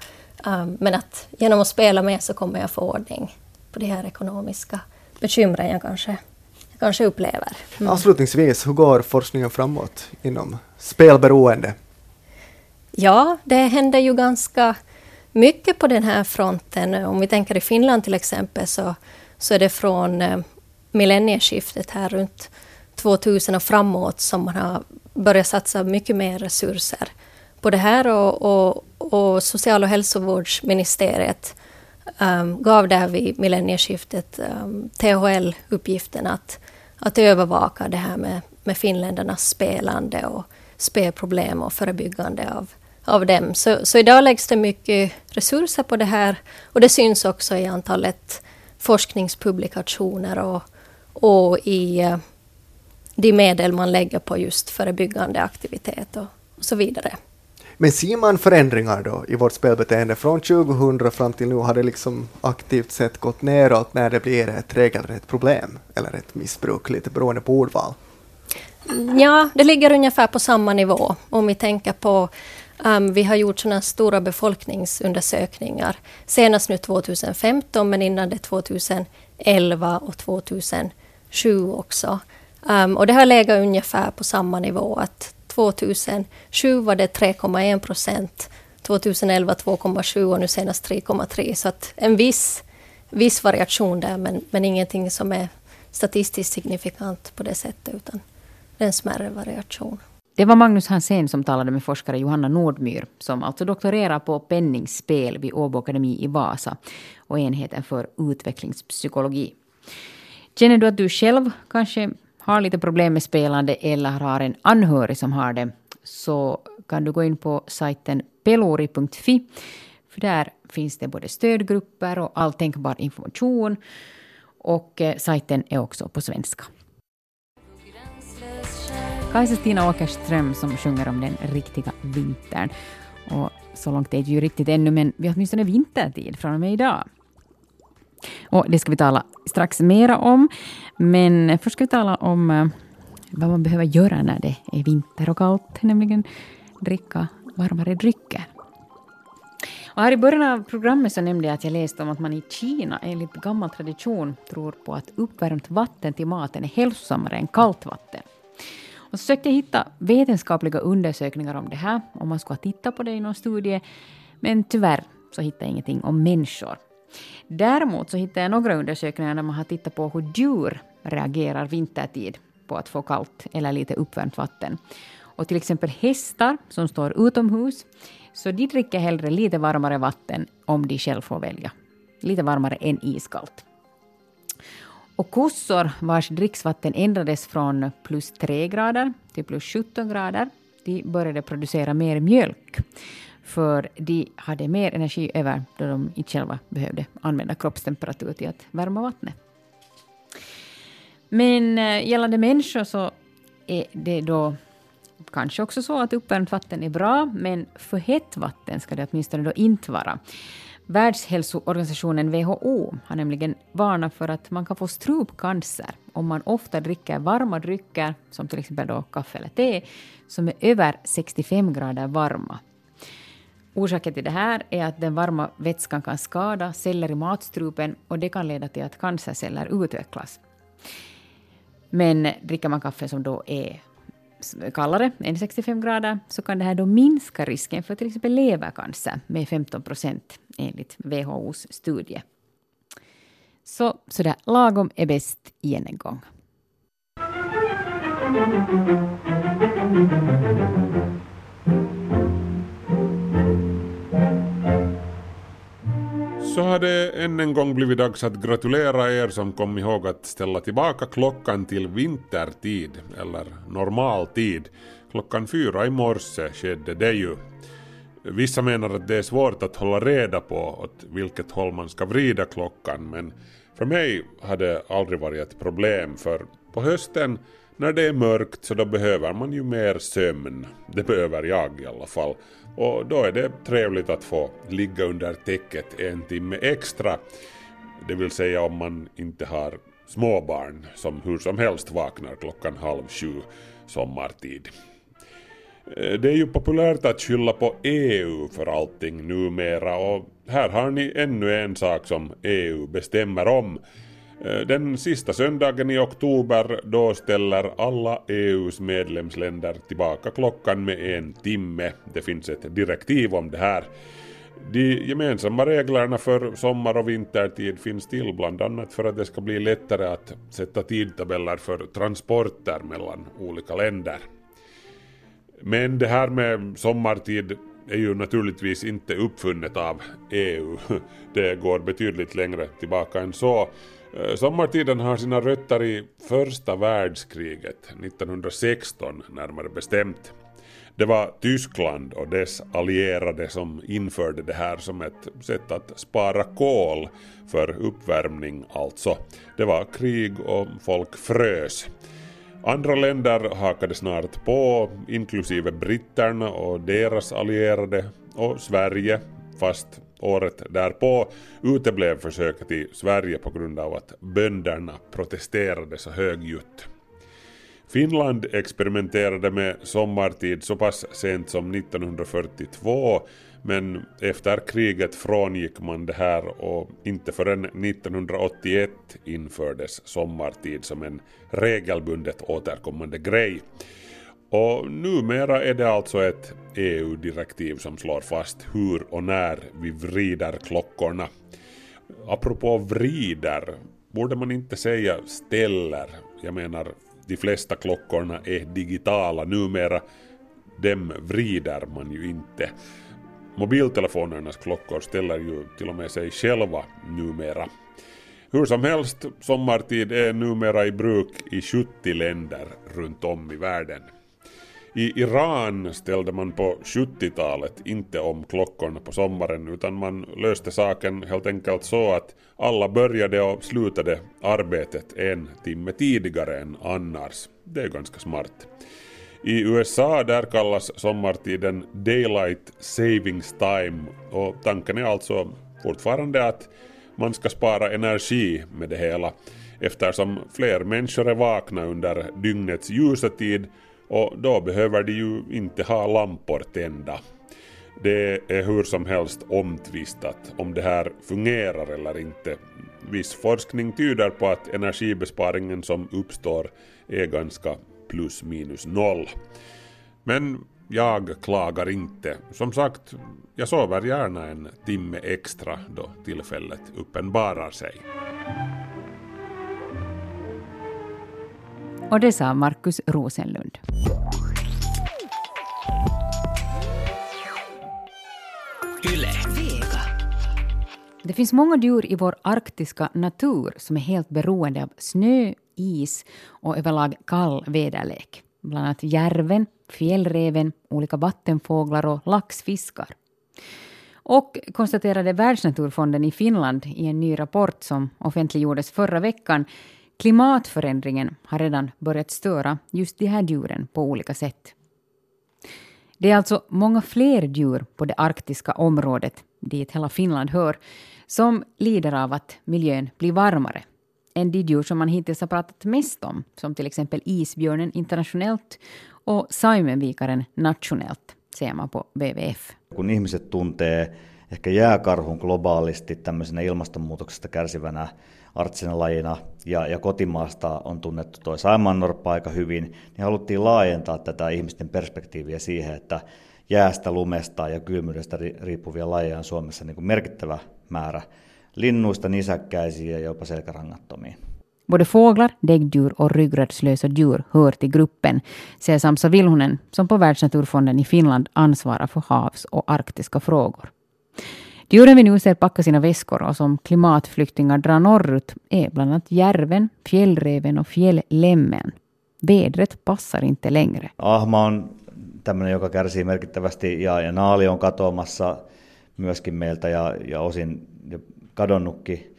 Um, men att genom att spela med så kommer jag få ordning på de här ekonomiska bekymren jag kanske, jag kanske upplever. Mm. Avslutningsvis, hur går forskningen framåt inom spelberoende? Ja, det händer ju ganska mycket på den här fronten. Om vi tänker i Finland till exempel så, så är det från eh, millennieskiftet här runt 2000 och framåt som man har börjat satsa mycket mer resurser på det här och, och, och social och hälsovårdsministeriet um, gav där vid millennieskiftet ehm, um, THL uppgiften att, att övervaka det här med, med finländarnas spelande och spelproblem och förebyggande av, av dem. Så, så idag läggs det mycket resurser på det här och det syns också i antalet forskningspublikationer och, och i uh, de medel man lägger på just förebyggande aktivitet och, och så vidare. Men ser man förändringar då i vårt spelbeteende från 2000 fram till nu? Har det liksom aktivt sett gått neråt när det blir ett regelrätt problem eller ett missbruk, lite beroende på ordval? Ja, det ligger ungefär på samma nivå om vi tänker på Um, vi har gjort sådana stora befolkningsundersökningar. Senast nu 2015, men innan det 2011 och 2007 också. Um, och det har legat ungefär på samma nivå. att 2007 var det 3,1 procent, 2011 2,7 och nu senast 3,3. Så att en viss, viss variation där, men, men ingenting som är statistiskt signifikant på det sättet, utan det är en smärre variation. Det var Magnus Hansén som talade med forskare Johanna Nordmyr, som alltså doktorerar på penningspel vid Åbo Akademi i Vasa och enheten för utvecklingspsykologi. Känner du att du själv kanske har lite problem med spelande eller har en anhörig som har det så kan du gå in på sajten pelori.fi. För där finns det både stödgrupper och all tänkbar information. Och eh, sajten är också på svenska. Kajsa-Stina Åkerström som sjunger om den riktiga vintern. Och så långt är det ju riktigt ännu, men vi har åtminstone vintertid från och med idag. Och det ska vi tala strax mera om. Men först ska vi tala om eh, vad man behöver göra när det är vinter och kallt, nämligen dricka varmare drycker. Och här i början av programmet så nämnde jag att jag läste om att man i Kina enligt gammal tradition tror på att uppvärmt vatten till maten är hälsosammare än kallt vatten. Och så sökte jag hitta vetenskapliga undersökningar om det här, om man skulle titta på det i någon studie, men tyvärr så hittade jag ingenting om människor. Däremot så hittade jag några undersökningar där man har tittat på hur djur reagerar vintertid på att få kallt eller lite uppvärmt vatten. Och till exempel hästar som står utomhus, så de dricker hellre lite varmare vatten om de själva får välja. Lite varmare än iskallt. Och kossor vars dricksvatten ändrades från plus 3 grader till plus 17 grader, de började producera mer mjölk. För de hade mer energi över då de inte själva behövde använda kroppstemperatur till att värma vattnet. Men eh, gällande människor så är det då kanske också så att uppvärmt vatten är bra, men för hett vatten ska det åtminstone då inte vara. Världshälsoorganisationen WHO har nämligen varnat för att man kan få strupcancer om man ofta dricker varma drycker, som till exempel då kaffe eller te, som är över 65 grader varma. Orsaken till det här är att den varma vätskan kan skada celler i matstrupen och det kan leda till att cancerceller utvecklas. Men dricker man kaffe som då är kallare än 65 grader så kan det här då minska risken för till exempel levercancer med 15 procent enligt WHOs studie. Så sådär lagom är bäst igen en gång. Så har det än en gång blivit dags att gratulera er som kom ihåg att ställa tillbaka klockan till vintertid, eller normaltid. Klockan fyra i morse skedde det ju. Vissa menar att det är svårt att hålla reda på åt vilket håll man ska vrida klockan, men för mig har det aldrig varit ett problem, för på hösten när det är mörkt så då behöver man ju mer sömn. Det behöver jag i alla fall. Och då är det trevligt att få ligga under täcket en timme extra. Det vill säga om man inte har småbarn som hur som helst vaknar klockan halv sju sommartid. Eh, det är ju populärt att skylla på EU för allting numera och här har ni ännu en sak som EU bestämmer om. Eh, den sista söndagen i oktober då ställer alla EUs medlemsländer tillbaka klockan med en timme. Det finns ett direktiv om det här. De gemensamma reglerna för sommar och vintertid finns till bland annat för att det ska bli lättare att sätta tidtabeller för transporter mellan olika länder. Men det här med sommartid är ju naturligtvis inte uppfunnet av EU. Det går betydligt längre tillbaka än så. Eh, Sommartiden har sina rötter i första världskriget, 1916 närmare bestämt. Det var Tyskland och dess allierade som införde det här som ett sätt att spara kol för uppvärmning alltså. Det var krig och folk frös. Andra länder hakade snart på, inklusive britterna och deras allierade och Sverige, fast året därpå uteblev försöket i Sverige på grund av att bönderna protesterade så högljutt. Finland experimenterade med sommartid så pass sent som 1942 men efter kriget frångick man det här och inte förrän 1981 infördes sommartid som en regelbundet återkommande grej. Och numera är det alltså ett EU-direktiv som slår fast hur och när vi vrider klockorna. Apropå vrider, borde man inte säga ställer? Jag menar, de flesta klockorna är digitala numera. Dem vrider man ju inte. Mobiltelefonernas klockor ställer ju till och med sig själva numera. Hur som helst, sommartid är numera i bruk i 70 länder runt om i världen. I Iran ställde man på 70-talet inte om klockorna på sommaren utan man löste saken helt enkelt så att alla började och slutade arbetet en timme tidigare än annars. Det är ganska smart. I USA där kallas sommartiden Daylight Savings Time och tanken är alltså fortfarande att man ska spara energi med det hela eftersom fler människor är vakna under dygnets ljusa tid och då behöver de ju inte ha lampor tända. Det är hur som helst omtvistat om det här fungerar eller inte. Viss forskning tyder på att energibesparingen som uppstår är ganska plus minus noll. Men jag klagar inte. Som sagt, jag sover gärna en timme extra då tillfället uppenbarar sig. Och det sa Markus Rosenlund. Det finns många djur i vår arktiska natur som är helt beroende av snö, is och överlag kall väderlek. Bland annat järven, fjällräven, olika vattenfåglar och laxfiskar. Och konstaterade Världsnaturfonden i Finland i en ny rapport som offentliggjordes förra veckan klimatförändringen har redan börjat störa just de här djuren på olika sätt. Det är alltså många fler djur på det arktiska området, dit hela Finland hör, som lider av att miljön blir varmare än de djur som man hittills har pratat mest om, som till exempel isbjörnen internationellt och saimenvikaren nationellt, ser man på WWF. Kun ihmiset tuntee ehkä jääkarhun globaalisti tämmöisenä ilmastonmuutoksesta kärsivänä artsena lajina ja, ja kotimaasta on tunnettu tuo saimaannorppa aika hyvin, niin haluttiin laajentaa tätä ihmisten perspektiiviä siihen, että jäästä, lumesta ja kylmyydestä riippuvia lajeja on Suomessa niin kuin merkittävä määrä linnuista nisäkkäisiä ja jopa selkärangattomiin. Både fåglar, däggdjur och ryggradslösa djur hör till gruppen, säger Samsa Vilhunen som på Världsnaturfonden i Finland ansvarar för havs och arktiska frågor. Djuren vi nu ser packa sina väskor och som klimatflyktingar drar norrut är bland annat järven, fjällräven och fjällämmen. Vädret passar inte längre. Ahma on tämmöinen, joka kärsii merkittävästi ja, ja naali on katoamassa myöskin meiltä ja, ja osin kadonnutkin.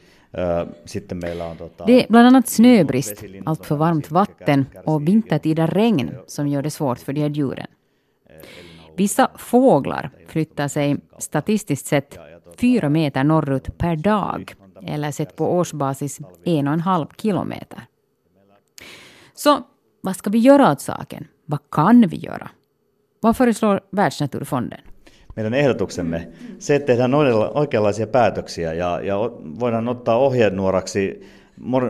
Sitten meillä on tota, Det är bland annat snöbrist, allt för varmt vatten och vintertida regn som gör det svårt för de här djuren. Vissa fåglar flyttar sig statistiskt sett fyra meter norrut per dag, eller sett på årsbasis en och en halv kilometer. Så vad ska vi göra åt saken? Vad kan vi göra? Vad föreslår Världsnaturfonden? meidän ehdotuksemme. Se, että tehdään oikeanlaisia päätöksiä ja, ja voidaan ottaa ohjenuoraksi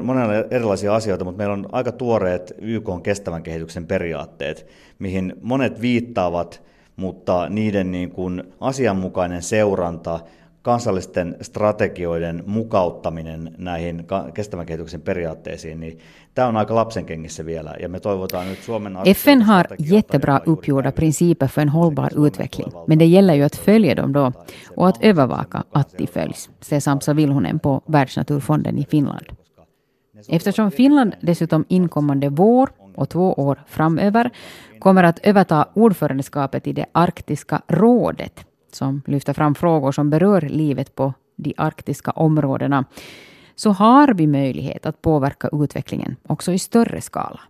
monella erilaisia asioita, mutta meillä on aika tuoreet YK on kestävän kehityksen periaatteet, mihin monet viittaavat, mutta niiden niin kuin asianmukainen seuranta, kansallisten strategioiden mukauttaminen näihin kestävän kehityksen periaatteisiin, niin tämä on aika lapsenkengissä vielä. Ja me toivotaan nyt Suomen... FN har jättebra uppgjorda principer för en hållbar utveckling, men det gäller ju att följa dem då och att övervaka att de följs, säger Samsa Vilhunen på Världsnaturfonden i Finland. Eftersom Finland dessutom inkommande vår och två år framöver kommer att överta ordförandeskapet i det arktiska rådet som lyfter fram frågor som berör livet på de arktiska områdena, så har vi möjlighet att påverka utvecklingen också i större skala.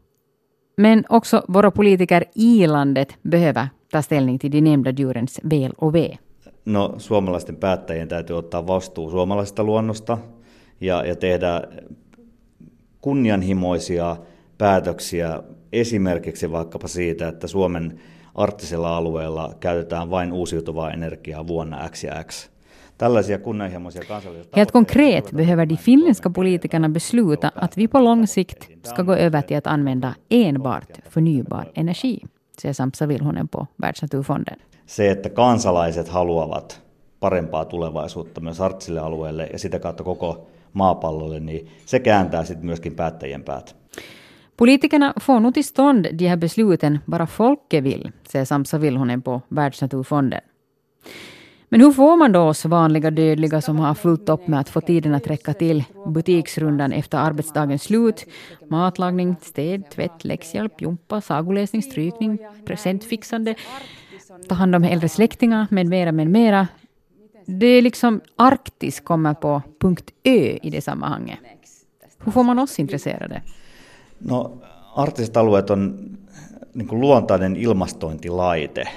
Men också våra politiker i landet behöver ta ställning till de nämnda djurens väl och ve. No, suomalaisten päättäjien täytyy ottaa vastuu suomalaisesta luonnosta ja, ja tehdä kunnianhimoisia päätöksiä esimerkiksi vaikkapa siitä, että Suomen arktisella alueella käytetään vain uusiutuvaa energiaa vuonna X ja X. Tällaisia kunnianhimoisia kansallisia Helt konkret behöver de finländska politikerna besluta att vi på lång sikt ska gå över till att använda enbart förnybar energi, säger Sampsa Vilhunen på Världsnaturfonden. Se, että kansalaiset haluavat parempaa tulevaisuutta myös arktiselle alueelle ja sitä kautta koko maapallolle, niin se kääntää sitten myöskin päättäjien päät. Politikerna får nog till stånd de här besluten bara folket vill, säger Samsa Vilhonen på Världsnaturfonden. Men hur får man då oss vanliga dödliga som har fullt upp med att få tiden att räcka till butiksrundan efter arbetsdagens slut, matlagning, städ, tvätt, läxhjälp, jumpa, sagoläsning, strykning, presentfixande, ta hand om äldre släktingar med mera, med mera. Det är liksom Arktis kommer på punkt Ö i det sammanhanget. Hur får man oss intresserade? No, arktiset alueet on niin kuin luontainen ilmastointilaite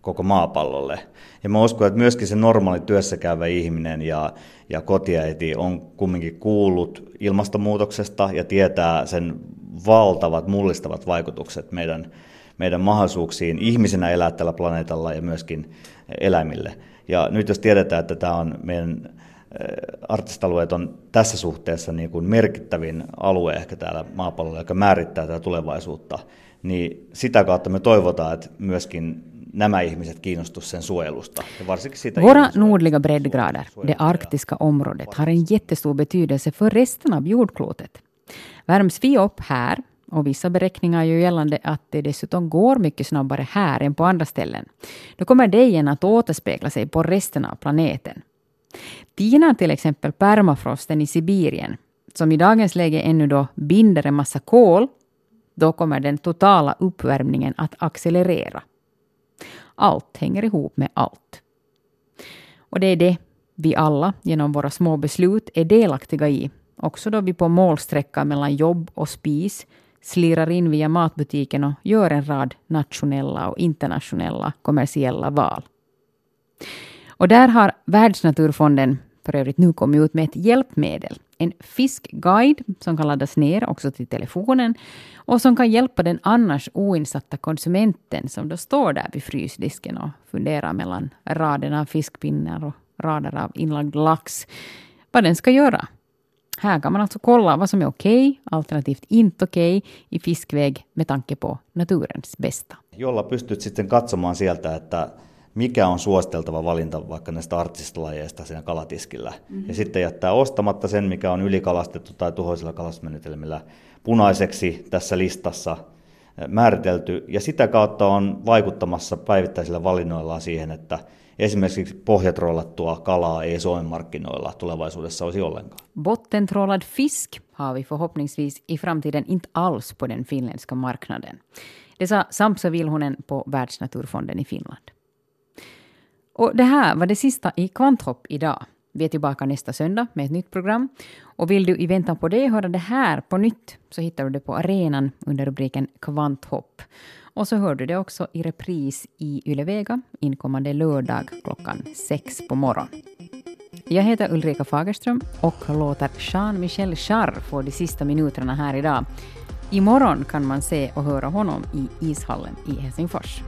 koko maapallolle. Ja mä uskon, että myöskin se normaali työssäkäyvä ihminen ja, ja kotiäiti on kumminkin kuullut ilmastonmuutoksesta ja tietää sen valtavat, mullistavat vaikutukset meidän, meidän mahdollisuuksiin ihmisenä elää tällä planeetalla ja myöskin eläimille. Ja nyt jos tiedetään, että tämä on meidän arktiset alueet on tässä suhteessa niin kuin merkittävin alue ehkä täällä maapallolla, joka määrittää tätä tulevaisuutta, niin sitä kautta me toivotaan, että myöskin nämä ihmiset kiinnostuisivat sen suojelusta. Ja varsinkin siitä Våra nordliga breddgrader, det arktiska området, har en jättestor betydelse för resten av jordklotet. Värms vi upp här, och vissa beräkningar gör gällande att det dessutom går mycket snabbare här än på andra ställen, då kommer det igen att återspegla sig på resten av planeten. Tinar till exempel permafrosten i Sibirien, som i dagens läge ännu då binder en massa kol, då kommer den totala uppvärmningen att accelerera. Allt hänger ihop med allt. Och det är det vi alla genom våra små beslut är delaktiga i, också då vi på målsträckan mellan jobb och spis slirar in via matbutiken och gör en rad nationella och internationella kommersiella val. Och där har Världsnaturfonden för övrigt nu kommit ut med ett hjälpmedel. En fiskguide som kan laddas ner också till telefonen och som kan hjälpa den annars oinsatta konsumenten som då står där vid frysdisken och funderar mellan raderna av fiskpinnar och rader av inlagd lax vad den ska göra. Här kan man alltså kolla vad som är okej, okay, alternativt inte okej, okay, i fiskväg med tanke på naturens bästa. Jolla pystyt sitten katsomaan sieltä, että mikä on suositeltava valinta vaikka näistä arktisista lajeista siinä kalatiskillä. Mm-hmm. Ja sitten jättää ostamatta sen, mikä on ylikalastettu tai tuhoisilla kalastusmenetelmillä punaiseksi tässä listassa eh, määritelty. Ja sitä kautta on vaikuttamassa päivittäisillä valinnoillaan siihen, että esimerkiksi pohjatrollattua kalaa ei Suomen markkinoilla tulevaisuudessa olisi ollenkaan. Bottentrålad fisk har vi förhoppningsvis i framtiden inte alls på den finländska marknaden. Det sa Samsa Vilhunen på Världsnaturfonden i Finland. Och det här var det sista i Kvanthopp idag. Vi är tillbaka nästa söndag med ett nytt program. Och vill du i väntan på det höra det här på nytt så hittar du det på arenan under rubriken Kvanthopp. Och så hör du det också i repris i Ylevega inkommande lördag klockan sex på morgonen. Jag heter Ulrika Fagerström och låter Jean-Michel Jarre få de sista minuterna här idag. Imorgon kan man se och höra honom i ishallen i Helsingfors.